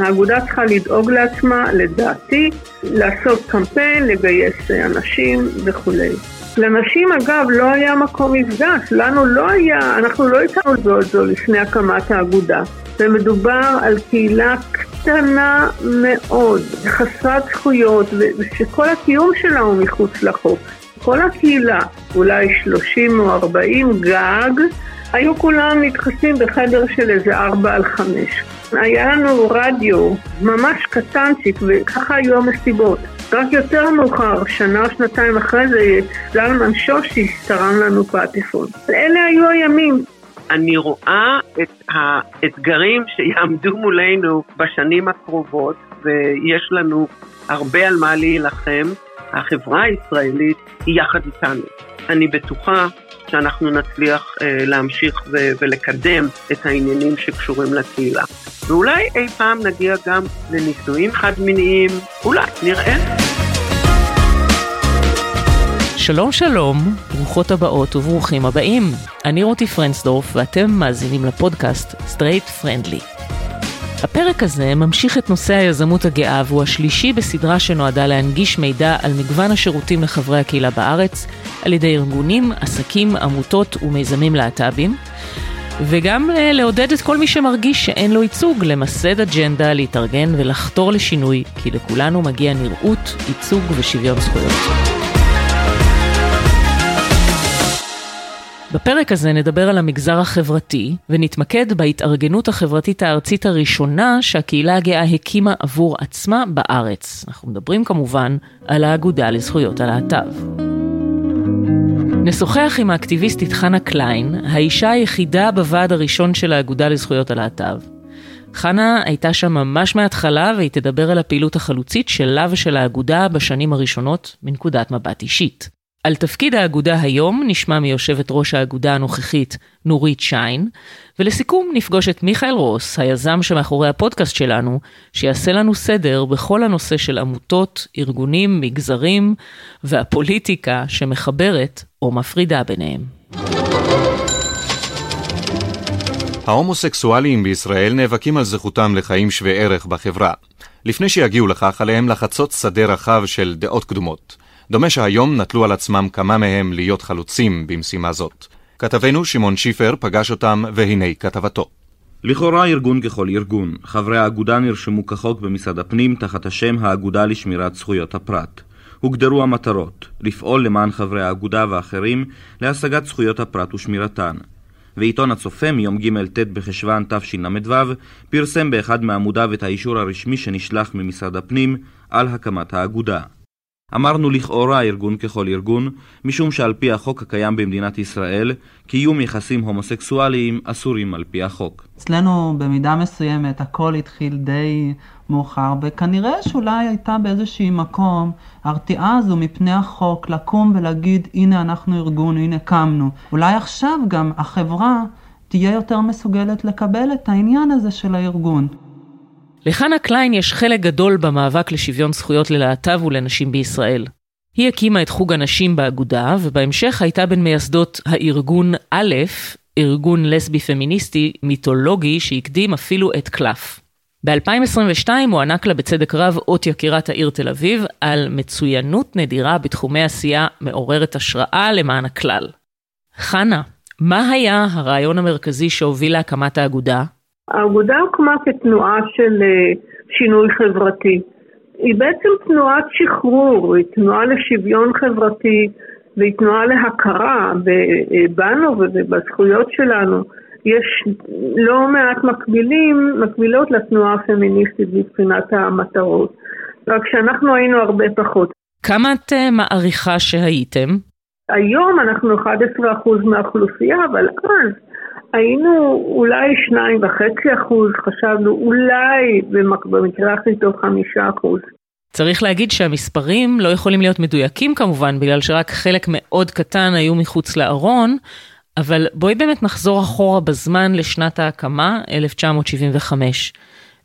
האגודה צריכה לדאוג לעצמה, לדעתי, לעשות קמפיין, לגייס אנשים וכולי. לנשים אגב לא היה מקום מפגש, לנו לא היה, אנחנו לא הכרנו זו את זו לפני הקמת האגודה. ומדובר על קהילה קטנה מאוד, חסרת זכויות, ושכל הקיום שלה הוא מחוץ לחוק. כל הקהילה, אולי 30 או 40 גג, היו כולם נדחסים בחדר של איזה 4 על 5. היה לנו רדיו ממש קטנצ'יק, וככה היו המסיבות. רק יותר מאוחר, שנה או שנתיים אחרי זה, זלמן שושי תרם לנו פטיפון. אלה היו הימים. אני רואה את האתגרים שיעמדו מולנו בשנים הקרובות, ויש לנו הרבה על מה להילחם. החברה הישראלית היא יחד איתנו. אני בטוחה שאנחנו נצליח אה, להמשיך ו- ולקדם את העניינים שקשורים לקהילה. ואולי אי פעם נגיע גם לנישואים חד-מיניים, אולי, נראה. שלום שלום, ברוכות הבאות וברוכים הבאים. אני רותי פרנסדורף ואתם מאזינים לפודקאסט Straight Friendly. הפרק הזה ממשיך את נושא היזמות הגאה והוא השלישי בסדרה שנועדה להנגיש מידע על מגוון השירותים לחברי הקהילה בארץ על ידי ארגונים, עסקים, עמותות ומיזמים להט"בים. וגם אה, לעודד את כל מי שמרגיש שאין לו ייצוג למסד אג'נדה, להתארגן ולחתור לשינוי, כי לכולנו מגיע נראות, ייצוג ושוויון זכויות. בפרק הזה נדבר על המגזר החברתי, ונתמקד בהתארגנות החברתית הארצית הראשונה שהקהילה הגאה הקימה עבור עצמה בארץ. אנחנו מדברים כמובן על האגודה לזכויות הלהט"ב. נשוחח עם האקטיביסטית חנה קליין, האישה היחידה בוועד הראשון של האגודה לזכויות הלהט"ב. חנה הייתה שם ממש מההתחלה והיא תדבר על הפעילות החלוצית שלה ושל האגודה בשנים הראשונות מנקודת מבט אישית. על תפקיד האגודה היום נשמע מיושבת ראש האגודה הנוכחית נורית שיין, ולסיכום נפגוש את מיכאל רוס, היזם שמאחורי הפודקאסט שלנו, שיעשה לנו סדר בכל הנושא של עמותות, ארגונים, מגזרים והפוליטיקה שמחברת או מפרידה ביניהם. ההומוסקסואלים בישראל נאבקים על זכותם לחיים שווי ערך בחברה. לפני שיגיעו לכך, עליהם לחצות שדה רחב של דעות קדומות. דומה שהיום נטלו על עצמם כמה מהם להיות חלוצים במשימה זאת. כתבנו שמעון שיפר פגש אותם, והנה כתבתו. לכאורה ארגון ככל ארגון, חברי האגודה נרשמו כחוק במשרד הפנים תחת השם האגודה לשמירת זכויות הפרט. הוגדרו המטרות, לפעול למען חברי האגודה ואחרים להשגת זכויות הפרט ושמירתן. ועיתון הצופה מיום ג' ט' בחשוון תשל"ו פרסם באחד מעמודיו את האישור הרשמי שנשלח ממשרד הפנים על הקמת האגודה. אמרנו לכאורה ארגון ככל ארגון, משום שעל פי החוק הקיים במדינת ישראל, קיום יחסים הומוסקסואליים אסורים על פי החוק. אצלנו במידה מסוימת הכל התחיל די מאוחר, וכנראה שאולי הייתה באיזשהי מקום הרתיעה הזו מפני החוק לקום ולהגיד הנה אנחנו ארגון, הנה קמנו. אולי עכשיו גם החברה תהיה יותר מסוגלת לקבל את העניין הזה של הארגון. לחנה קליין יש חלק גדול במאבק לשוויון זכויות ללהט"ב ולנשים בישראל. היא הקימה את חוג הנשים באגודה, ובהמשך הייתה בין מייסדות הארגון א', ארגון לסבי פמיניסטי מיתולוגי שהקדים אפילו את קלף. ב-2022 הוענק לה בצדק רב אות יקירת העיר תל אביב על מצוינות נדירה בתחומי עשייה מעוררת השראה למען הכלל. חנה, מה היה הרעיון המרכזי שהוביל להקמת האגודה? האגודה הוקמה כתנועה של אה, שינוי חברתי. היא בעצם תנועת שחרור, היא תנועה לשוויון חברתי והיא תנועה להכרה בנו ובזכויות שלנו. יש לא מעט מקבילים, מקבילות לתנועה הפמיניסטית מבחינת המטרות, רק שאנחנו היינו הרבה פחות. כמה את אה, מעריכה שהייתם? היום אנחנו 11% מהאוכלוסייה, אבל אז היינו אולי שניים וחצי אחוז, חשבנו אולי במקרה הכי טוב חמישה אחוז. צריך להגיד שהמספרים לא יכולים להיות מדויקים כמובן, בגלל שרק חלק מאוד קטן היו מחוץ לארון, אבל בואי באמת נחזור אחורה בזמן לשנת ההקמה, 1975.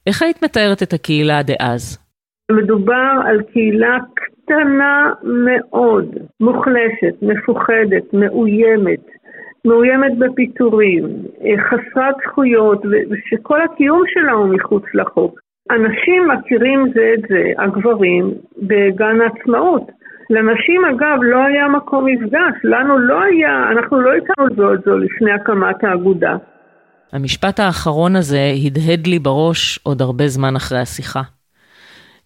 איך היית מתארת את הקהילה דאז? מדובר על קהילה קטנה מאוד, מוחלשת, מפוחדת, מאוימת. מאוימת בפיטורים, אה, חסרת זכויות, ושכל הקיום שלה הוא מחוץ לחוק. אנשים מכירים זה את זה, הגברים, בגן העצמאות. לנשים אגב לא היה מקום מפגש, לנו לא היה, אנחנו לא הכרנו זו את זו לפני הקמת האגודה. המשפט האחרון הזה הדהד לי בראש עוד הרבה זמן אחרי השיחה.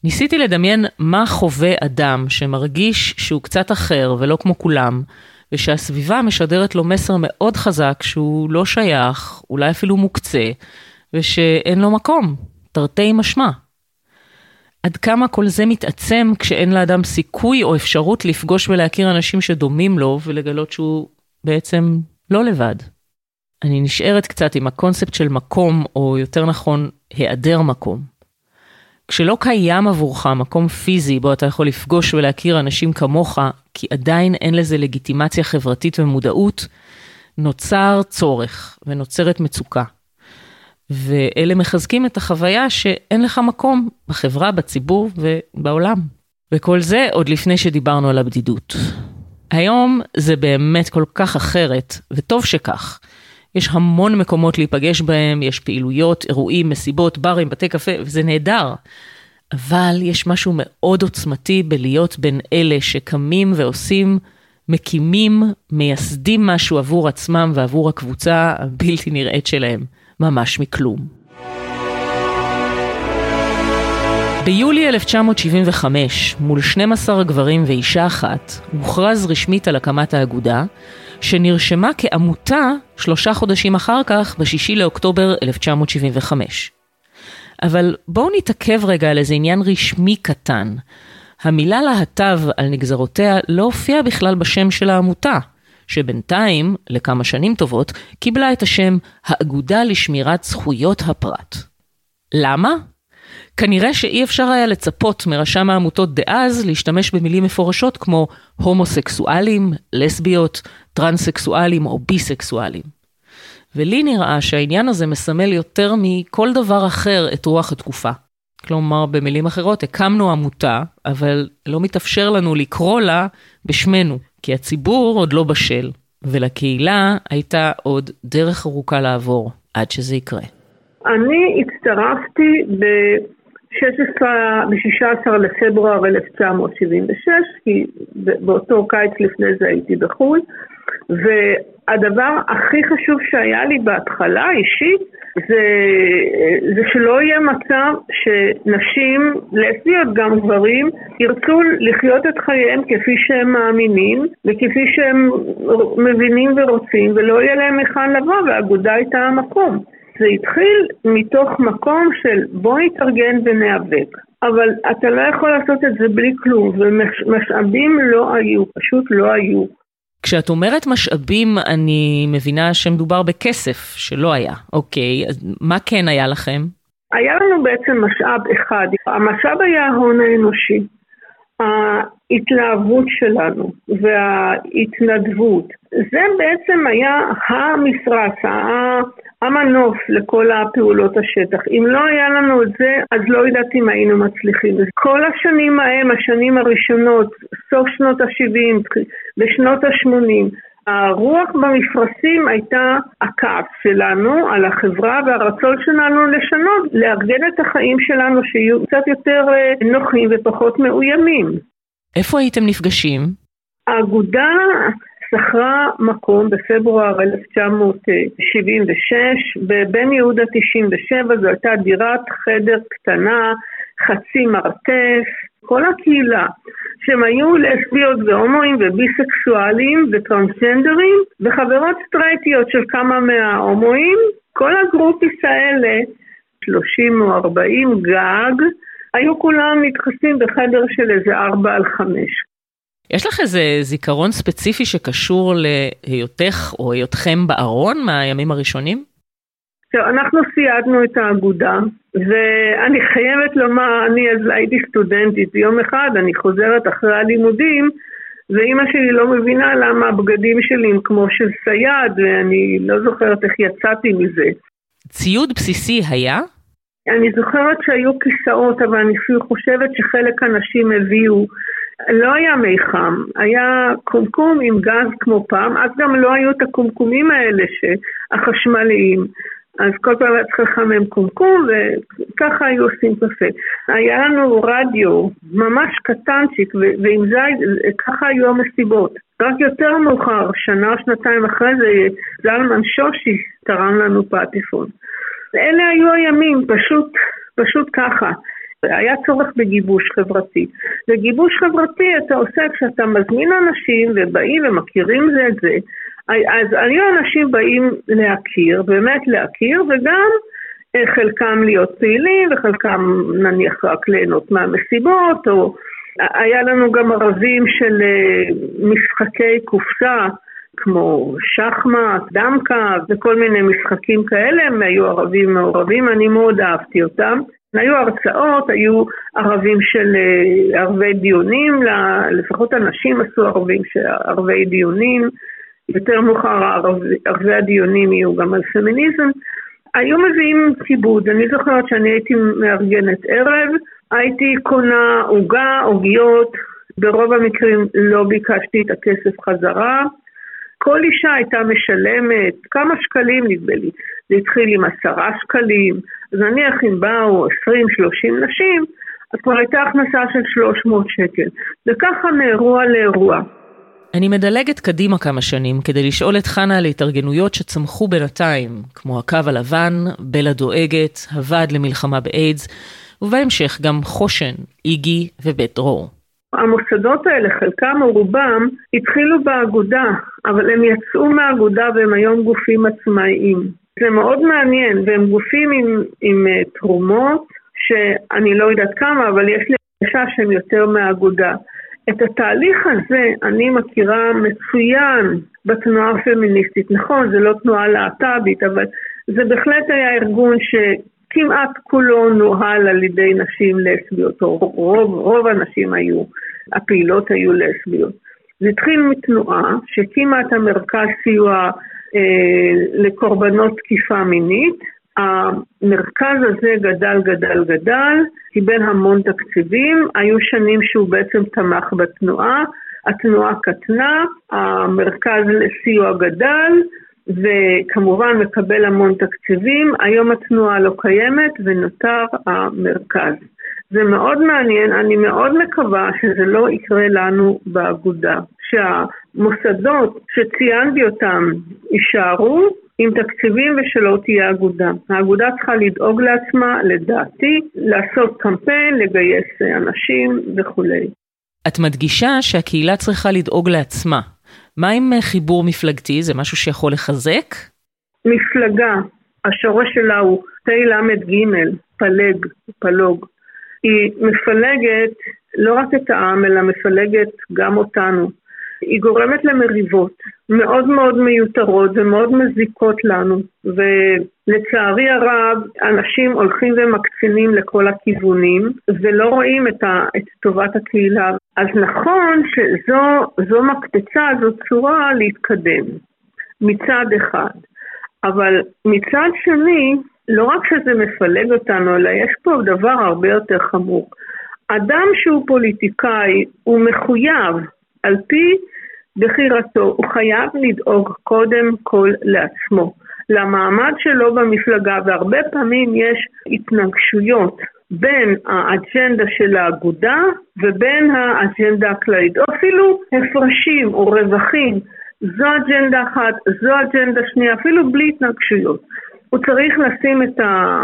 ניסיתי לדמיין מה חווה אדם שמרגיש שהוא קצת אחר ולא כמו כולם, ושהסביבה משדרת לו מסר מאוד חזק שהוא לא שייך, אולי אפילו מוקצה, ושאין לו מקום, תרתי משמע. עד כמה כל זה מתעצם כשאין לאדם סיכוי או אפשרות לפגוש ולהכיר אנשים שדומים לו ולגלות שהוא בעצם לא לבד. אני נשארת קצת עם הקונספט של מקום, או יותר נכון, היעדר מקום. כשלא קיים עבורך מקום פיזי בו אתה יכול לפגוש ולהכיר אנשים כמוך, כי עדיין אין לזה לגיטימציה חברתית ומודעות, נוצר צורך ונוצרת מצוקה. ואלה מחזקים את החוויה שאין לך מקום בחברה, בציבור ובעולם. וכל זה עוד לפני שדיברנו על הבדידות. היום זה באמת כל כך אחרת, וטוב שכך. יש המון מקומות להיפגש בהם, יש פעילויות, אירועים, מסיבות, ברים, בתי קפה, וזה נהדר. אבל יש משהו מאוד עוצמתי בלהיות בין אלה שקמים ועושים, מקימים, מייסדים משהו עבור עצמם ועבור הקבוצה הבלתי נראית שלהם, ממש מכלום. ביולי 1975, מול 12 גברים ואישה אחת, הוכרז רשמית על הקמת האגודה, שנרשמה כעמותה שלושה חודשים אחר כך, ב-6 לאוקטובר 1975. אבל בואו נתעכב רגע על איזה עניין רשמי קטן. המילה להט"ב על נגזרותיה לא הופיעה בכלל בשם של העמותה, שבינתיים, לכמה שנים טובות, קיבלה את השם האגודה לשמירת זכויות הפרט. למה? כנראה שאי אפשר היה לצפות מרשם העמותות דאז להשתמש במילים מפורשות כמו הומוסקסואלים, לסביות, טרנסקסואלים או ביסקסואלים. ולי נראה שהעניין הזה מסמל יותר מכל דבר אחר את רוח התקופה. כלומר, במילים אחרות, הקמנו עמותה, אבל לא מתאפשר לנו לקרוא לה בשמנו, כי הציבור עוד לא בשל, ולקהילה הייתה עוד דרך ארוכה לעבור עד שזה יקרה. אני הצטרפתי ב... ב-16 לפברואר 1976, כי באותו קיץ לפני זה הייתי בחו"ל, והדבר הכי חשוב שהיה לי בהתחלה אישית, זה, זה שלא יהיה מצב שנשים, לסביות גם גברים, ירצו לחיות את חייהם כפי שהם מאמינים וכפי שהם מבינים ורוצים, ולא יהיה להם היכן לבוא, והאגודה הייתה המקום. זה התחיל מתוך מקום של בוא נתארגן וניאבק. אבל אתה לא יכול לעשות את זה בלי כלום, ומשאבים לא היו, פשוט לא היו. כשאת אומרת משאבים, אני מבינה שמדובר בכסף, שלא היה. אוקיי, אז מה כן היה לכם? היה לנו בעצם משאב אחד. המשאב היה ההון האנושי. ההתלהבות שלנו וההתנדבות, זה בעצם היה המשרץ, המנוף לכל הפעולות השטח. אם לא היה לנו את זה, אז לא יודעת אם היינו מצליחים. כל השנים ההם, השנים הראשונות, סוף שנות ה-70, בשנות ה-80, הרוח במפרשים הייתה הכעס שלנו על החברה והרצון שלנו לשנות, לארגן את החיים שלנו שיהיו קצת יותר אה, נוחים ופחות מאוימים. איפה הייתם נפגשים? האגודה שכרה מקום בפברואר 1976 בבן יהודה 97, זו הייתה דירת חדר קטנה, חצי מרתף, כל הקהילה, שהם היו לסביות והומואים וביסקסואלים וטרנסג'נדרים וחברות סטרייטיות של כמה מההומואים, כל הגרופיס האלה, 30 או 40 גג, היו כולם נדחסים בחדר של איזה 4 על 5. יש לך איזה זיכרון ספציפי שקשור להיותך או היותכם בארון מהימים הראשונים? טוב, אנחנו סיידנו את האגודה, ואני חייבת לומר, אני אז הייתי סטודנטית, יום אחד אני חוזרת אחרי הלימודים, ואימא שלי לא מבינה למה הבגדים שלי הם כמו של סייד, ואני לא זוכרת איך יצאתי מזה. ציוד בסיסי היה? אני זוכרת שהיו כיסאות, אבל אני אפילו חושבת שחלק אנשים הביאו. לא היה מי חם, היה קומקום עם גז כמו פעם, אז גם לא היו את הקומקומים האלה החשמליים. אז כל פעם היה צריך לחמם קומקום, וככה היו עושים קפה. היה לנו רדיו ממש קטנצ'יק, ועם זה, ככה היו המסיבות. רק יותר מאוחר, שנה או שנתיים אחרי זה, זלמן שושי תרם לנו פטיפון. אלה היו הימים, פשוט, פשוט ככה. היה צורך בגיבוש חברתי. וגיבוש חברתי אתה עושה כשאתה מזמין אנשים ובאים ומכירים זה את זה. אז היו אנשים באים להכיר, באמת להכיר, וגם אה, חלקם להיות פעילים וחלקם נניח רק ליהנות מהמסיבות, או היה לנו גם ערבים של אה, משחקי קופסה, כמו שחמט, דמקה וכל מיני משחקים כאלה, הם היו ערבים מעורבים, אני מאוד אהבתי אותם. היו הרצאות, היו ערבים של אה, ערבי דיונים, לפחות הנשים עשו ערבים של ערבי דיונים, יותר מאוחר ערבי הדיונים יהיו גם על פמיניזם. היו מביאים כיבוד, אני זוכרת שאני הייתי מארגנת ערב, הייתי קונה עוגה, עוגיות, ברוב המקרים לא ביקשתי את הכסף חזרה. כל אישה הייתה משלמת כמה שקלים נדמה לי, זה התחיל עם עשרה שקלים, אז נניח אם באו 20-30 נשים, אז כבר הייתה הכנסה של 300 שקל, וככה מאירוע לאירוע. אני מדלגת קדימה כמה שנים כדי לשאול את חנה על התארגנויות שצמחו בינתיים, כמו הקו הלבן, בלה דואגת, הוועד למלחמה באיידס, ובהמשך גם חושן, איגי ובית דרור. המוסדות האלה, חלקם או רובם, התחילו באגודה, אבל הם יצאו מהאגודה והם היום גופים עצמאיים. זה מאוד מעניין, והם גופים עם, עם uh, תרומות, שאני לא יודעת כמה, אבל יש לי הרגשה שהם יותר מהאגודה. את התהליך הזה אני מכירה מצוין בתנועה הפמיניסטית. נכון, זה לא תנועה להט"בית, אבל זה בהחלט היה ארגון שכמעט כולו נוהל על ידי נשים לסביות, או רוב, רוב הנשים היו, הפעילות היו לסביות. זה התחיל מתנועה שהקימה את המרכז סיוע אה, לקורבנות תקיפה מינית, המרכז הזה גדל, גדל, גדל, קיבל המון תקציבים, היו שנים שהוא בעצם תמך בתנועה, התנועה קטנה, המרכז לסיוע גדל, וכמובן מקבל המון תקציבים, היום התנועה לא קיימת ונותר המרכז. זה מאוד מעניין, אני מאוד מקווה שזה לא יקרה לנו באגודה, שהמוסדות שציינתי אותם יישארו, עם תקציבים ושלא תהיה אגודה. האגודה צריכה לדאוג לעצמה, לדעתי, לעשות קמפיין, לגייס אנשים וכולי. את מדגישה שהקהילה צריכה לדאוג לעצמה. מה עם חיבור מפלגתי? זה משהו שיכול לחזק? מפלגה, השורש שלה הוא תל"ג, פלג, פלוג. היא מפלגת לא רק את העם, אלא מפלגת גם אותנו. היא גורמת למריבות מאוד מאוד מיותרות ומאוד מזיקות לנו, ולצערי הרב אנשים הולכים ומקצינים לכל הכיוונים ולא רואים את, ה, את טובת הקהילה. אז נכון שזו מקפצה, זו צורה להתקדם מצד אחד, אבל מצד שני, לא רק שזה מפלג אותנו, אלא יש פה דבר הרבה יותר חמור. אדם שהוא פוליטיקאי הוא מחויב על פי בחירתו, הוא חייב לדאוג קודם כל לעצמו, למעמד שלו במפלגה, והרבה פעמים יש התנגשויות בין האג'נדה של האגודה ובין האג'נדה הכללית, או אפילו הפרשים או רווחים, זו אג'נדה אחת, זו אג'נדה שנייה, אפילו בלי התנגשויות. הוא צריך לשים את, ה,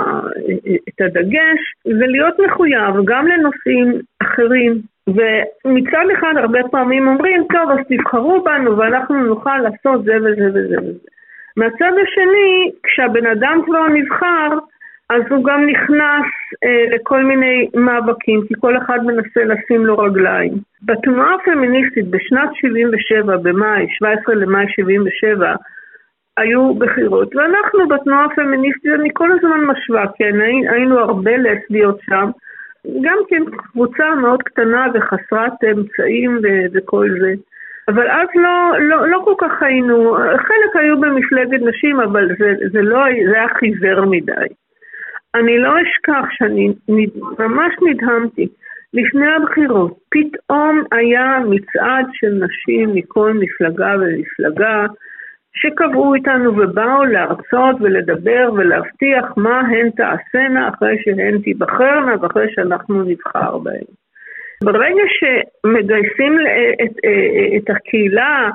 את הדגש ולהיות מחויב גם לנושאים אחרים ומצד אחד הרבה פעמים אומרים, טוב, אז תבחרו בנו ואנחנו נוכל לעשות זה וזה וזה וזה. מהצד השני, כשהבן אדם כבר נבחר, אז הוא גם נכנס אה, לכל מיני מאבקים, כי כל אחד מנסה לשים לו רגליים. בתנועה הפמיניסטית בשנת 77, במאי, 17 למאי 77, היו בחירות, ואנחנו בתנועה הפמיניסטית, אני כל הזמן משווה, כן, היינו הרבה לסביות שם, גם כן קבוצה מאוד קטנה וחסרת אמצעים וכל זה. אבל אז לא, לא, לא כל כך היינו, חלק היו במפלגת נשים, אבל זה, זה לא, זה היה חיוור מדי. אני לא אשכח שאני ממש נדהמתי. לפני הבחירות, פתאום היה מצעד של נשים מכל מפלגה ומפלגה, שקבעו איתנו ובאו להרצות ולדבר ולהבטיח מה הן תעשינה אחרי שהן תיבחרנה ואחרי שאנחנו נבחר בהן. ברגע שמגייסים את, את הקהילה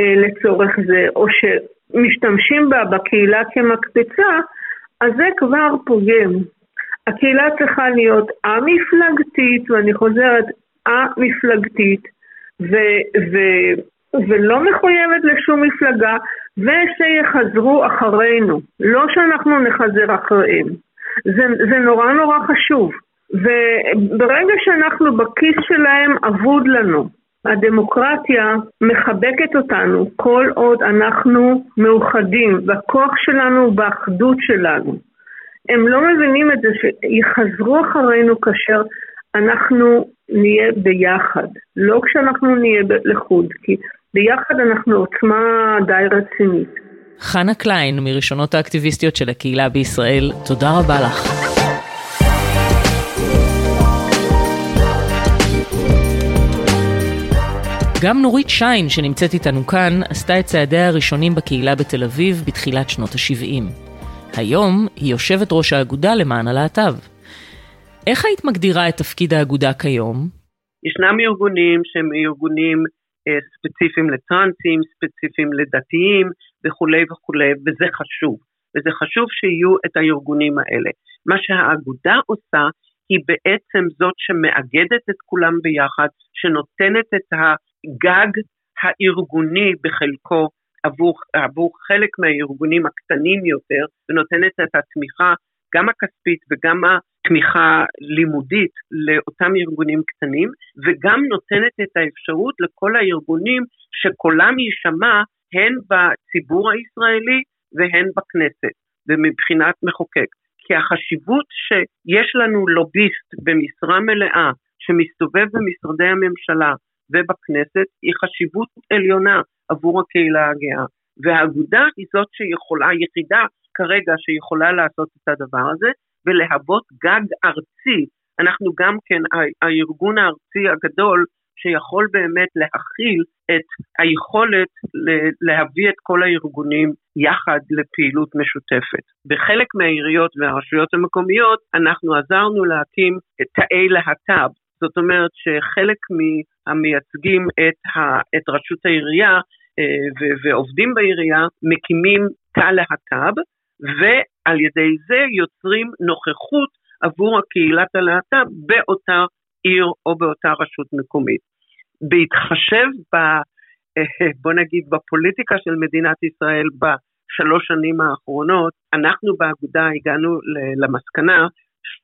אה, לצורך זה, או שמשתמשים בה בקהילה כמקפצה, אז זה כבר פוגם. הקהילה צריכה להיות א-מפלגתית, ואני חוזרת, א-מפלגתית, ו- ו- ולא מחויבת לשום מפלגה, ושיחזרו אחרינו, לא שאנחנו נחזר אחריהם. זה, זה נורא נורא חשוב. וברגע שאנחנו בכיס שלהם אבוד לנו. הדמוקרטיה מחבקת אותנו כל עוד אנחנו מאוחדים, והכוח שלנו הוא באחדות שלנו. הם לא מבינים את זה שיחזרו אחרינו כאשר אנחנו נהיה ביחד, לא כשאנחנו נהיה לחוד, כי ביחד אנחנו עוצמה די רצינית. חנה קליין, מראשונות האקטיביסטיות של הקהילה בישראל, תודה רבה לך. גם נורית שיין, שנמצאת איתנו כאן, עשתה את צעדיה הראשונים בקהילה בתל אביב בתחילת שנות ה-70. היום היא יושבת ראש האגודה למען הלהט"ב. איך היית מגדירה את תפקיד האגודה כיום? ישנם ארגונים שהם ארגונים אה, ספציפיים לטרנסים, ספציפיים לדתיים וכולי וכולי, וזה חשוב. וזה חשוב שיהיו את הארגונים האלה. מה שהאגודה עושה היא בעצם זאת שמאגדת את כולם ביחד, שנותנת את הגג הארגוני בחלקו עבור, עבור חלק מהארגונים הקטנים יותר, ונותנת את התמיכה, גם הכספית וגם התמיכה לימודית לאותם ארגונים קטנים, וגם נותנת את האפשרות לכל הארגונים שקולם יישמע הן בציבור הישראלי והן בכנסת, ומבחינת מחוקק. כי החשיבות שיש לנו לוביסט במשרה מלאה שמסתובב במשרדי הממשלה ובכנסת היא חשיבות עליונה עבור הקהילה הגאה. והאגודה היא זאת שיכולה, היחידה כרגע שיכולה לעשות את הדבר הזה ולהוות גג ארצי. אנחנו גם כן הארגון הארצי הגדול שיכול באמת להכיל את היכולת להביא את כל הארגונים יחד לפעילות משותפת. בחלק מהעיריות והרשויות המקומיות אנחנו עזרנו להקים תאי להט"ב, זאת אומרת שחלק מהמייצגים את, ה, את רשות העירייה אה, ו, ועובדים בעירייה מקימים תא להט"ב ועל ידי זה יוצרים נוכחות עבור הקהילת הלהט"ב באותה עיר או באותה רשות מקומית. בהתחשב ב... אה, בוא נגיד בפוליטיקה של מדינת ישראל בשלוש שנים האחרונות, אנחנו באגודה הגענו למסקנה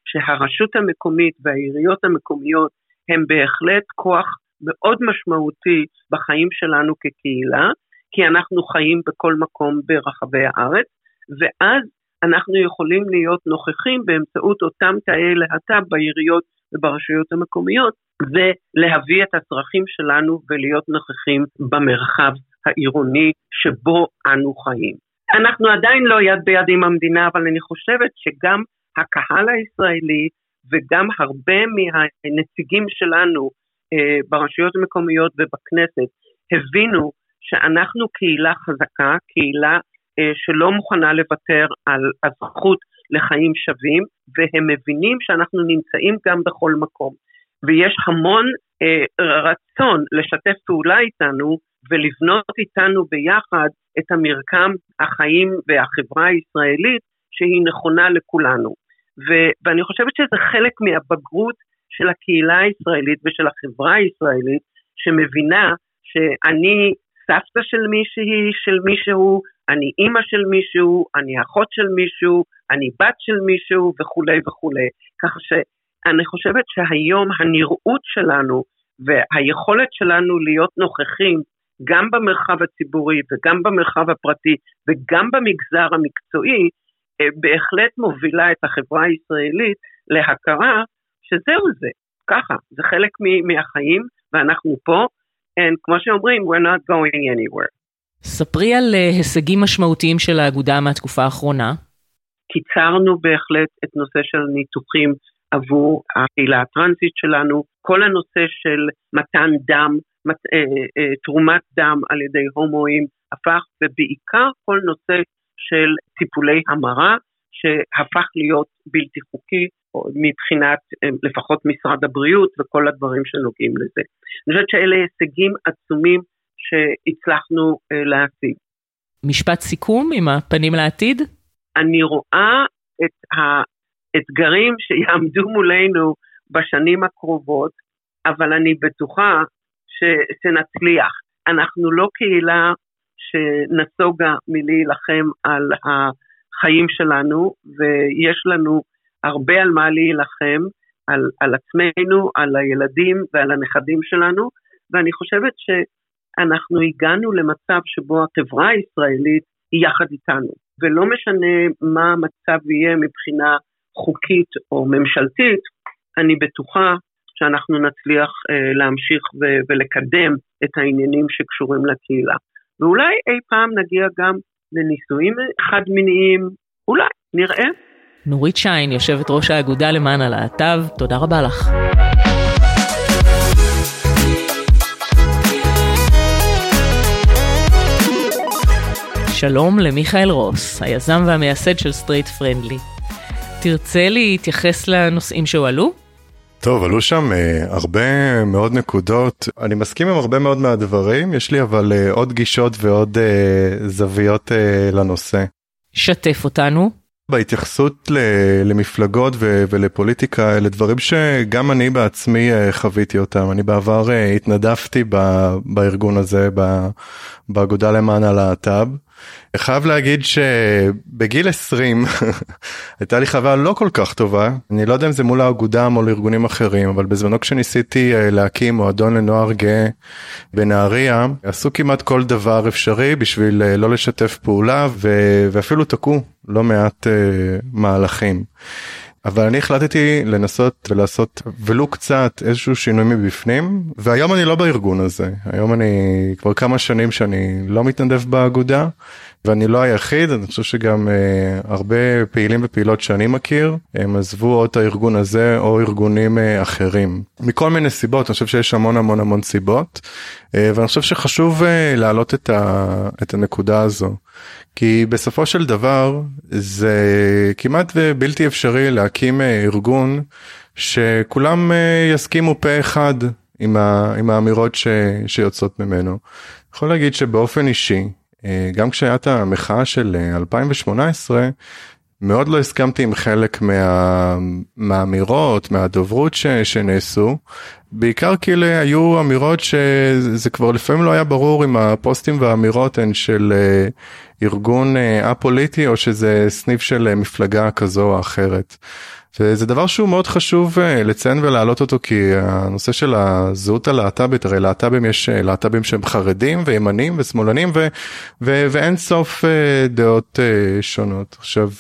שהרשות המקומית והעיריות המקומיות הם בהחלט כוח מאוד משמעותי בחיים שלנו כקהילה, כי אנחנו חיים בכל מקום ברחבי הארץ, ואז אנחנו יכולים להיות נוכחים באמצעות אותם תאי להט"ב בעיריות וברשויות המקומיות, ולהביא את הצרכים שלנו ולהיות נוכחים במרחב העירוני שבו אנו חיים. אנחנו עדיין לא יד ביד עם המדינה, אבל אני חושבת שגם הקהל הישראלי וגם הרבה מהנציגים שלנו אה, ברשויות המקומיות ובכנסת הבינו שאנחנו קהילה חזקה, קהילה אה, שלא מוכנה לוותר על הזכות לחיים שווים, והם מבינים שאנחנו נמצאים גם בכל מקום. ויש המון אה, רצון לשתף פעולה איתנו ולבנות איתנו ביחד את המרקם החיים והחברה הישראלית שהיא נכונה לכולנו. ו- ואני חושבת שזה חלק מהבגרות של הקהילה הישראלית ושל החברה הישראלית, שמבינה שאני סבתא של מישהי, של מישהו, אני אימא של מישהו, אני אחות של מישהו, אני בת של מישהו וכולי וכולי. ככה שאני חושבת שהיום הנראות שלנו והיכולת שלנו להיות נוכחים גם במרחב הציבורי וגם במרחב הפרטי וגם במגזר המקצועי, בהחלט מובילה את החברה הישראלית להכרה שזהו זה, ככה, זה חלק מהחיים ואנחנו פה, and כמו שאומרים, we're not going anywhere. ספרי על אה, הישגים משמעותיים של האגודה מהתקופה האחרונה. קיצרנו בהחלט את נושא של ניתוחים עבור הקהילה הטרנסית שלנו, כל הנושא של מתן דם תרומת דם על ידי הומואים הפך, ובעיקר כל נושא של טיפולי המרה, שהפך להיות בלתי חוקי מבחינת לפחות משרד הבריאות וכל הדברים שנוגעים לזה. אני חושבת שאלה הישגים עצומים שהצלחנו להשיג. משפט סיכום עם הפנים לעתיד? אני רואה את האתגרים שיעמדו מולנו בשנים הקרובות, אבל אני בטוחה ש, שנצליח. אנחנו לא קהילה שנסוגה מלהילחם על החיים שלנו, ויש לנו הרבה על מה להילחם, על, על עצמנו, על הילדים ועל הנכדים שלנו, ואני חושבת שאנחנו הגענו למצב שבו החברה הישראלית היא יחד איתנו, ולא משנה מה המצב יהיה מבחינה חוקית או ממשלתית, אני בטוחה שאנחנו נצליח אה, להמשיך ו- ולקדם את העניינים שקשורים לקהילה. ואולי אי פעם נגיע גם לנישואים חד-מיניים, אולי, נראה. נורית שיין, יושבת ראש האגודה למען הלהט"ב, תודה רבה לך. שלום למיכאל רוס, היזם והמייסד של Straight Friendly. תרצה להתייחס לנושאים שהועלו? טוב, עלו שם אה, הרבה מאוד נקודות. אני מסכים עם הרבה מאוד מהדברים, יש לי אבל אה, עוד גישות ועוד אה, זוויות אה, לנושא. שתף אותנו. בהתייחסות למפלגות ו- ולפוליטיקה אלה דברים שגם אני בעצמי חוויתי אותם אני בעבר התנדבתי ב- בארגון הזה באגודה למען הלהט"ב חייב להגיד שבגיל 20 הייתה לי חוויה לא כל כך טובה אני לא יודע אם זה מול האגודה או מול ארגונים אחרים אבל בזמנו כשניסיתי אה, להקים מועדון לנוער גאה בנהריה עשו כמעט כל דבר אפשרי בשביל אה, לא לשתף פעולה ו- ואפילו תקעו לא מעט uh, מהלכים. אבל אני החלטתי לנסות ולעשות ולו קצת איזשהו שינוי מבפנים והיום אני לא בארגון הזה היום אני כבר כמה שנים שאני לא מתנדב באגודה ואני לא היחיד אני חושב שגם uh, הרבה פעילים ופעילות שאני מכיר הם עזבו או את הארגון הזה או ארגונים uh, אחרים מכל מיני סיבות אני חושב שיש המון המון המון סיבות uh, ואני חושב שחשוב uh, להעלות את, ה, את הנקודה הזו. כי בסופו של דבר זה כמעט בלתי אפשרי להקים אה, ארגון שכולם אה, יסכימו פה אחד עם, ה, עם האמירות ש, שיוצאות ממנו. יכול להגיד שבאופן אישי, אה, גם כשהיה את המחאה של 2018, מאוד לא הסכמתי עם חלק מה, מהאמירות, מהדוברות ש, שנעשו, בעיקר אלה היו אמירות שזה כבר לפעמים לא היה ברור אם הפוסטים והאמירות הן של ארגון א-פוליטי או שזה סניף של מפלגה כזו או אחרת. וזה דבר שהוא מאוד חשוב אה, לציין ולהעלות אותו כי הנושא של הזהות הלהט"בית הרי להט"בים יש אה, להט"בים שהם חרדים וימנים ושמאלנים ו, ו, ואין סוף אה, דעות שונות עכשיו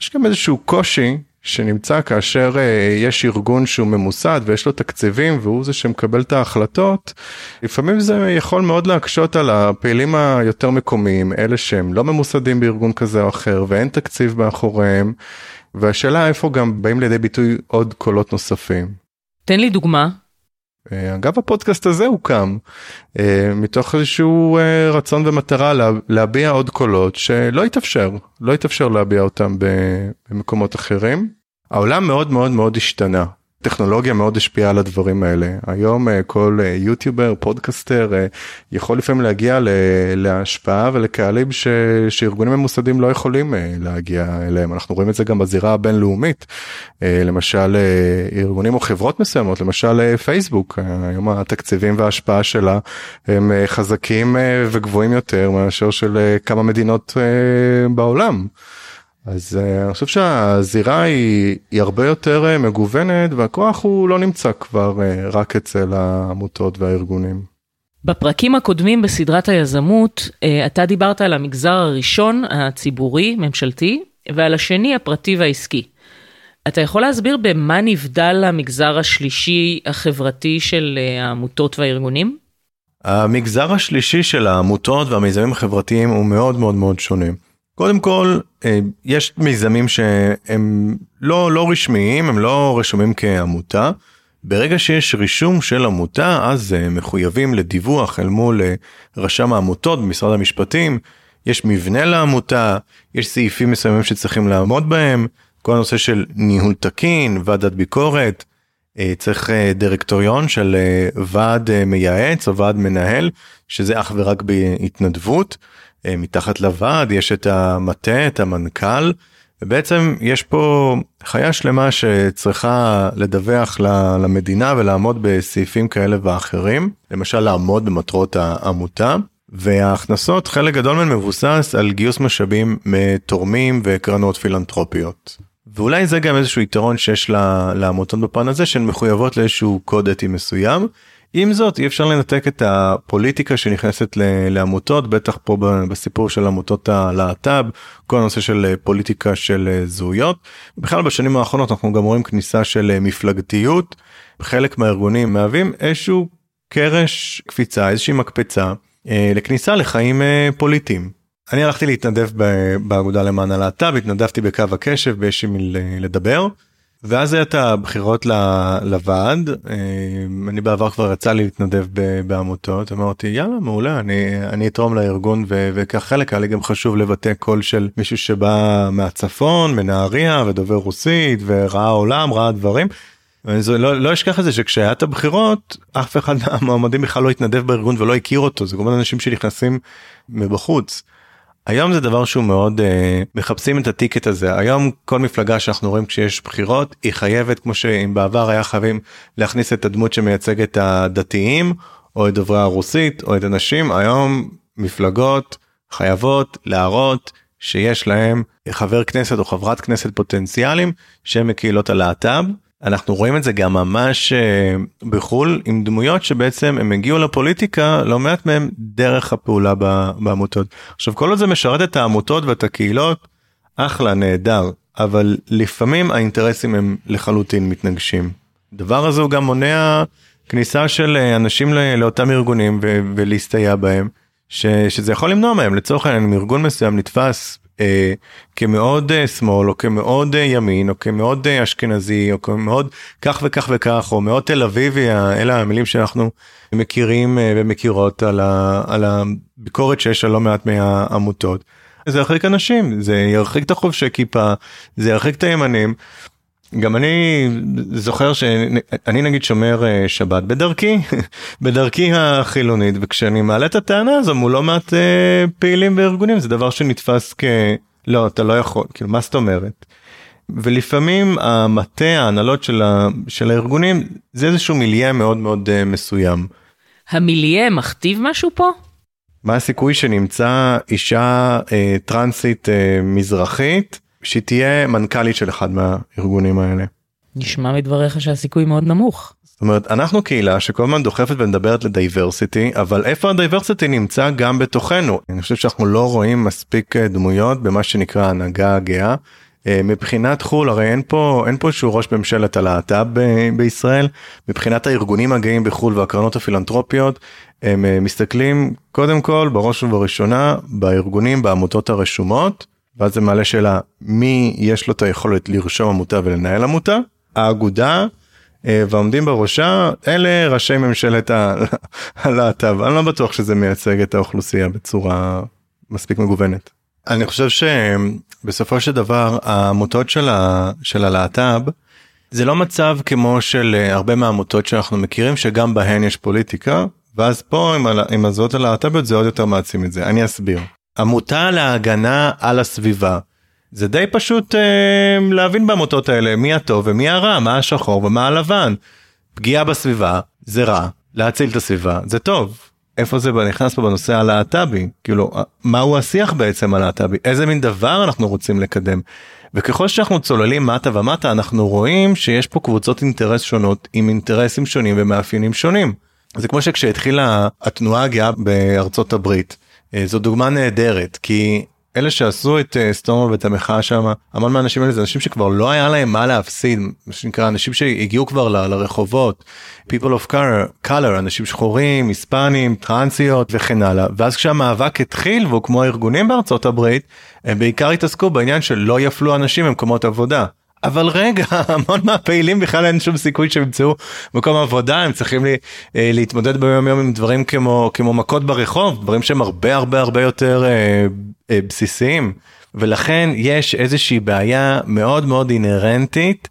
יש גם איזשהו קושי שנמצא כאשר יש ארגון שהוא ממוסד ויש לו תקציבים והוא זה שמקבל את ההחלטות לפעמים זה יכול מאוד להקשות על הפעילים היותר מקומיים אלה שהם לא ממוסדים בארגון כזה או אחר ואין תקציב מאחוריהם. והשאלה איפה גם באים לידי ביטוי עוד קולות נוספים. תן לי דוגמה. אה, אגב הפודקאסט הזה הוקם אה, מתוך איזשהו אה, רצון ומטרה להביע עוד קולות שלא התאפשר לא התאפשר להביע אותם במקומות אחרים. העולם מאוד מאוד מאוד השתנה טכנולוגיה מאוד השפיעה על הדברים האלה. היום אה, כל אה, יוטיובר פודקאסטר אה, יכול לפעמים להגיע להשפעה ולקהלים ש, שארגונים ממוסדים לא יכולים להגיע אליהם. אנחנו רואים את זה גם בזירה הבינלאומית. למשל ארגונים או חברות מסוימות למשל פייסבוק היום התקציבים וההשפעה שלה הם חזקים וגבוהים יותר מאשר של כמה מדינות בעולם. אז uh, אני חושב שהזירה היא, היא הרבה יותר uh, מגוונת והכוח הוא לא נמצא כבר uh, רק אצל העמותות והארגונים. בפרקים הקודמים בסדרת היזמות, אתה דיברת על המגזר הראשון, הציבורי, ממשלתי, ועל השני, הפרטי והעסקי. אתה יכול להסביר במה נבדל המגזר השלישי החברתי של העמותות והארגונים? המגזר השלישי של העמותות והמיזמים החברתיים הוא מאוד מאוד מאוד שונה. קודם כל אה, יש מיזמים שהם לא לא רשמיים הם לא רשומים כעמותה ברגע שיש רישום של עמותה, אז uh, מחויבים לדיווח אל מול uh, רשם העמותות במשרד המשפטים, יש מבנה לעמותה, יש סעיפים מסוימים שצריכים לעמוד בהם, כל הנושא של ניהול תקין, ועדת ביקורת, צריך דירקטוריון של ועד מייעץ או ועד מנהל, שזה אך ורק בהתנדבות. Uh, מתחת לוועד יש את המטה, את המנכ"ל, ובעצם יש פה חיה שלמה שצריכה לדווח למדינה ולעמוד בסעיפים כאלה ואחרים, למשל לעמוד במטרות העמותה. וההכנסות חלק גדול מהן מבוסס על גיוס משאבים מתורמים וקרנות פילנטרופיות. ואולי זה גם איזשהו יתרון שיש לעמותות בפן הזה שהן מחויבות לאיזשהו קוד אתי מסוים עם זאת אי אפשר לנתק את הפוליטיקה שנכנסת לעמותות בטח פה בסיפור של עמותות הלהט"ב כל הנושא של אה, פוליטיקה של אה, זהויות בכלל בשנים האחרונות אנחנו גם רואים כניסה של אה, מפלגתיות חלק מהארגונים מהווים איזשהו קרש קפיצה איזושהי מקפצה לכניסה לחיים פוליטיים. אני הלכתי להתנדב באגודה למען הלהט"ב התנדבתי בקו הקשב ויש עם לדבר. ואז היה את הבחירות לוועד אה, אני בעבר כבר לי להתנדב בעמותות אמרתי יאללה מעולה אני אני אתרום לארגון וכך חלק היה לי גם חשוב לבטא קול של מישהו שבא מהצפון מנהריה ודובר רוסית וראה עולם ראה דברים. ואני לא, לא אשכח את זה שכשהיה את הבחירות אף אחד מהמועמדים בכלל לא התנדב בארגון ולא הכיר אותו זה כל מיני אנשים שנכנסים מבחוץ. היום זה דבר שהוא מאוד uh, מחפשים את הטיקט הזה. היום כל מפלגה שאנחנו רואים כשיש בחירות היא חייבת כמו שאם בעבר היה חייבים להכניס את הדמות שמייצג את הדתיים או את דוברי הרוסית או את הנשים היום מפלגות חייבות להראות שיש להם חבר כנסת או חברת כנסת פוטנציאליים שהם מקהילות הלהט"ב אנחנו רואים את זה גם ממש אה, בחו"ל עם דמויות שבעצם הם הגיעו לפוליטיקה לא מעט מהם דרך הפעולה בעמותות. עכשיו כל עוד זה משרת את העמותות ואת הקהילות אחלה נהדר אבל לפעמים האינטרסים הם לחלוטין מתנגשים. דבר הזה הוא גם מונע כניסה של אה, אנשים לאותם ארגונים ולהסתייע בהם ש- שזה יכול למנוע מהם לצורך העניין אם ארגון מסוים נתפס אה, כמאוד אה, שמאל או כמאוד אה, ימין או כמאוד אה, אשכנזי או כמאוד כך וכך וכך או מאוד תל אביבי אלה המילים שאנחנו מכירים אה, ומכירות על, ה, על הביקורת שיש על לא מעט מהעמותות. זה ירחיק אנשים זה ירחיק את החובשי כיפה זה ירחיק את הימנים. גם אני זוכר שאני נגיד שומר אה, שבת בדרכי בדרכי החילונית וכשאני מעלה את הטענה הזו מול לא מעט אה, פעילים וארגונים זה דבר שנתפס כ... לא אתה לא יכול כאילו מה זאת אומרת. ולפעמים המטה ההנהלות של, ה... של הארגונים זה איזשהו מיליה מאוד מאוד uh, מסוים. המיליה מכתיב משהו פה? מה הסיכוי שנמצא אישה אה, טרנסית אה, מזרחית שהיא תהיה מנכ"לית של אחד מהארגונים האלה. נשמע מדבריך שהסיכוי מאוד נמוך. זאת אומרת אנחנו קהילה שכל הזמן דוחפת ומדברת ל diversity אבל איפה ה diversity נמצא גם בתוכנו אני חושב שאנחנו לא רואים מספיק אה, דמויות במה שנקרא הנהגה הגאה. אה, מבחינת חו"ל הרי אין פה אין פה איזשהו ראש ממשלת הלהט"ב בישראל מבחינת הארגונים הגאים בחו"ל והקרנות הפילנטרופיות הם אה, מסתכלים קודם כל בראש ובראשונה בארגונים בעמותות הרשומות ואז זה מעלה שאלה מי יש לו את היכולת לרשום עמותה ולנהל עמותה האגודה אה, ועומדים בראשה אלה ראשי ממשלת הלהט"ב אני לא בטוח שזה מייצג את האוכלוסייה בצורה מספיק מגוונת. אני חושב שבסופו של דבר העמותות של, ה, של הלהט"ב זה לא מצב כמו של אה, הרבה מהעמותות שאנחנו מכירים שגם בהן יש פוליטיקה ואז פה עם, עם הזהות הלהט"ביות זה עוד יותר מעצים את זה אני אסביר. עמותה להגנה על הסביבה. זה די פשוט אה, להבין בעמותות האלה מי הטוב ומי הרע, מה השחור ומה הלבן. פגיעה בסביבה זה רע, להציל את הסביבה זה טוב. איפה זה נכנס פה בנושא הלהט"בי? כאילו, מהו השיח בעצם הלהט"בי? איזה מין דבר אנחנו רוצים לקדם? וככל שאנחנו צוללים מטה ומטה אנחנו רואים שיש פה קבוצות אינטרס שונות עם אינטרסים שונים ומאפיינים שונים. זה כמו שכשהתחילה התנועה הגאה בארצות הברית אה, זו דוגמה נהדרת כי אלה שעשו את אה, סטורמול ואת המחאה שם המון מהאנשים האלה זה אנשים שכבר לא היה להם מה להפסיד מה שנקרא אנשים שהגיעו כבר ל, לרחובות. People of color, color אנשים שחורים היספנים טרנסיות וכן הלאה. ואז כשהמאבק התחיל והוקמו הארגונים בארצות הברית הם בעיקר התעסקו בעניין של לא יפלו אנשים במקומות עבודה אבל רגע, המון מהפעילים בכלל אין שום סיכוי שהם ימצאו מקום עבודה, הם צריכים לי, אה, להתמודד ביום יום עם דברים כמו, כמו מכות ברחוב, דברים שהם הרבה הרבה הרבה יותר אה, אה, בסיסיים. ולכן יש איזושהי בעיה מאוד מאוד אינהרנטית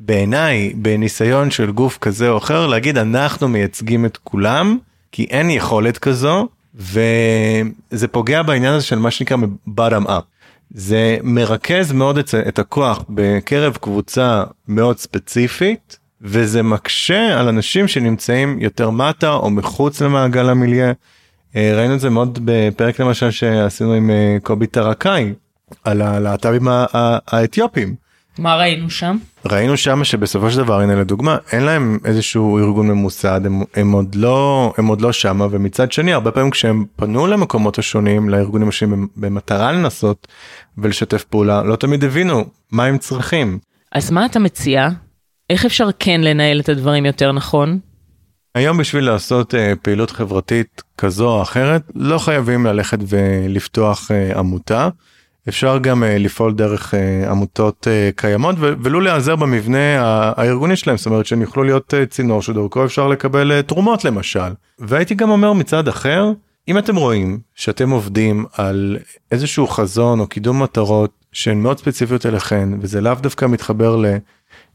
בעיניי בניסיון של גוף כזה או אחר להגיד אנחנו מייצגים את כולם כי אין יכולת כזו וזה פוגע בעניין הזה של מה שנקרא bottom up. זה מרכז מאוד את, את הכוח בקרב קבוצה מאוד ספציפית וזה מקשה על אנשים שנמצאים יותר מטה או מחוץ למעגל המיליה. אה, ראינו את זה מאוד בפרק למשל שעשינו עם אה, קובי טרקאי על הלהט"בים האתיופים. מה ראינו שם? ראינו שם שבסופו של דבר הנה לדוגמה אין להם איזשהו ארגון ממוסד הם, הם עוד לא הם עוד לא שמה ומצד שני הרבה פעמים כשהם פנו למקומות השונים לארגונים השונים במטרה לנסות ולשתף פעולה לא תמיד הבינו מה הם צריכים. אז מה אתה מציע? איך אפשר כן לנהל את הדברים יותר נכון? היום בשביל לעשות uh, פעילות חברתית כזו או אחרת לא חייבים ללכת ולפתוח uh, עמותה. אפשר גם uh, לפעול דרך uh, עמותות uh, קיימות ולו להיעזר במבנה הארגוני שלהם. זאת אומרת שהם יוכלו להיות צינור שדרכו אפשר לקבל תרומות למשל. והייתי גם אומר מצד אחר אם אתם רואים שאתם עובדים על איזשהו חזון או קידום מטרות שהן מאוד ספציפיות אליכן וזה לאו דווקא מתחבר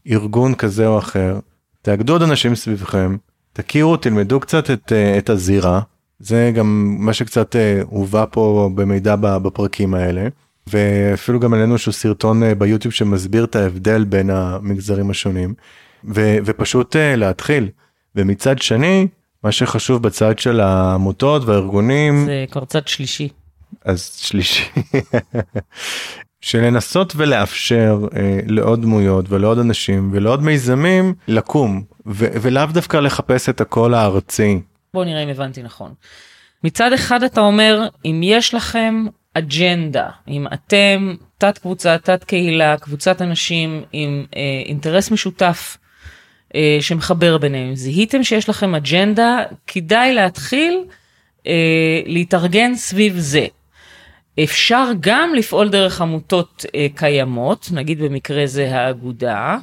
לארגון כזה או אחר תאגדו עוד אנשים סביבכם תכירו תלמדו קצת את, את הזירה. זה גם מה שקצת הובא פה במידע בפרקים האלה. ואפילו גם עלינו איזשהו סרטון אה, ביוטיוב שמסביר את ההבדל בין המגזרים השונים ו, ופשוט אה, להתחיל ומצד שני מה שחשוב בצד של העמותות והארגונים זה כבר צד שלישי אז שלישי שלנסות ולאפשר אה, לעוד דמויות ולעוד אנשים ולעוד מיזמים לקום ו- ולאו דווקא לחפש את הקול הארצי. בוא נראה אם הבנתי נכון. מצד אחד אתה אומר אם יש לכם אג'נדה, אם אתם תת קבוצה, תת קהילה, קבוצת אנשים עם אה, אינטרס משותף אה, שמחבר ביניהם, זיהיתם שיש לכם אג'נדה, כדאי להתחיל אה, להתארגן סביב זה. אפשר גם לפעול דרך עמותות אה, קיימות, נגיד במקרה זה האגודה,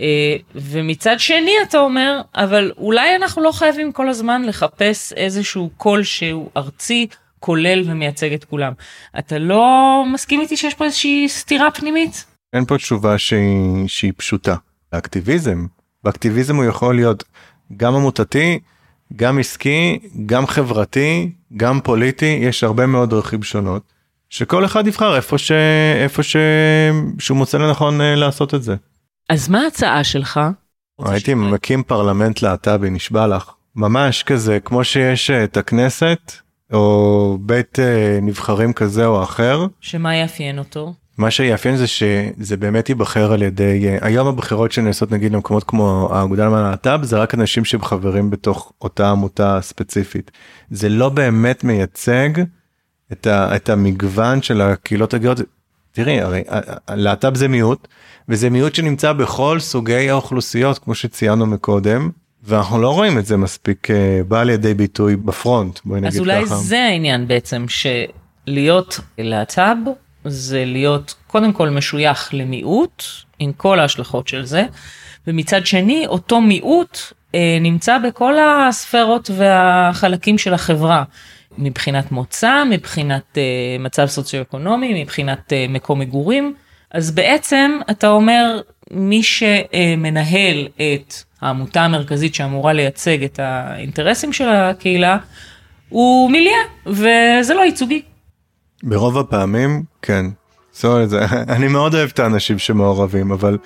אה, ומצד שני אתה אומר, אבל אולי אנחנו לא חייבים כל הזמן לחפש איזשהו קול שהוא ארצי כולל ומייצג את כולם. אתה לא מסכים איתי שיש פה איזושהי סתירה פנימית? אין פה תשובה שהיא, שהיא פשוטה. באקטיביזם, באקטיביזם הוא יכול להיות גם עמותתי, גם עסקי, גם חברתי, גם פוליטי, יש הרבה מאוד דרכים שונות, שכל אחד יבחר איפה, ש... איפה ש... שהוא מוצא לנכון אה, לעשות את זה. אז מה ההצעה שלך? הייתי מקים פרלמנט להט"בי, נשבע לך. ממש כזה, כמו שיש אה, את הכנסת, או בית אה, נבחרים כזה או אחר. שמה יאפיין אותו? מה שיאפיין זה שזה באמת ייבחר על ידי אה, היום הבחירות שנעשות נגיד למקומות כמו האגודה למען הלהט"ב זה רק אנשים שהם חברים בתוך אותה עמותה ספציפית. זה לא באמת מייצג את, ה, את המגוון של הקהילות הגאות. תראי הרי להט"ב זה מיעוט וזה מיעוט שנמצא בכל סוגי האוכלוסיות כמו שציינו מקודם ואנחנו לא רואים את זה מספיק uh, בא לידי ביטוי בפרונט בואי נגיד ככה. אז אולי זה העניין בעצם שלהיות להט"ב זה להיות קודם כל משוייך למיעוט עם כל ההשלכות של זה ומצד שני אותו מיעוט uh, נמצא בכל הספרות והחלקים של החברה. מבחינת מוצא, מבחינת uh, מצב סוציו-אקונומי, מבחינת uh, מקום מגורים, אז בעצם אתה אומר מי שמנהל את העמותה המרכזית שאמורה לייצג את האינטרסים של הקהילה, הוא מיליה, וזה לא ייצוגי. ברוב הפעמים, כן. זאת אומרת, אני מאוד אוהב את האנשים שמעורבים, אבל,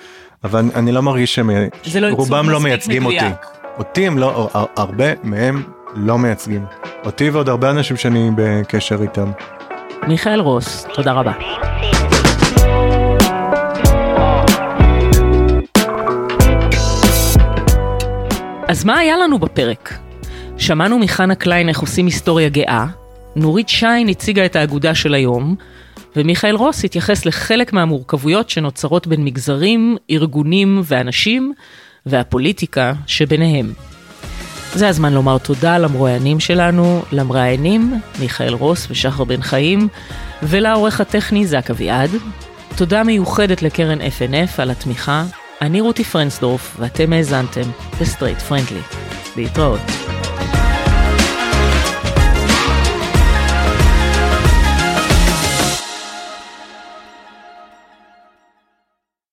אבל אני לא מרגיש שהם, לא רובם לא מייצגים מדויק. אותי. אותי הם לא, הרבה מהם לא מייצגים. אותי ועוד הרבה אנשים שאני בקשר איתם. מיכאל רוס, תודה רבה. אז מה היה לנו בפרק? שמענו מחנה קליין איך עושים היסטוריה גאה, נורית שיין הציגה את האגודה של היום, ומיכאל רוס התייחס לחלק מהמורכבויות שנוצרות בין מגזרים, ארגונים ואנשים, והפוליטיקה שביניהם. זה הזמן לומר תודה למרואיינים שלנו, למראיינים, מיכאל רוס ושחר בן חיים, ולעורך הטכני זק אביעד. תודה מיוחדת לקרן FNF על התמיכה. אני רותי פרנסדורף, ואתם האזנתם לסטרייט פרנדלי. להתראות.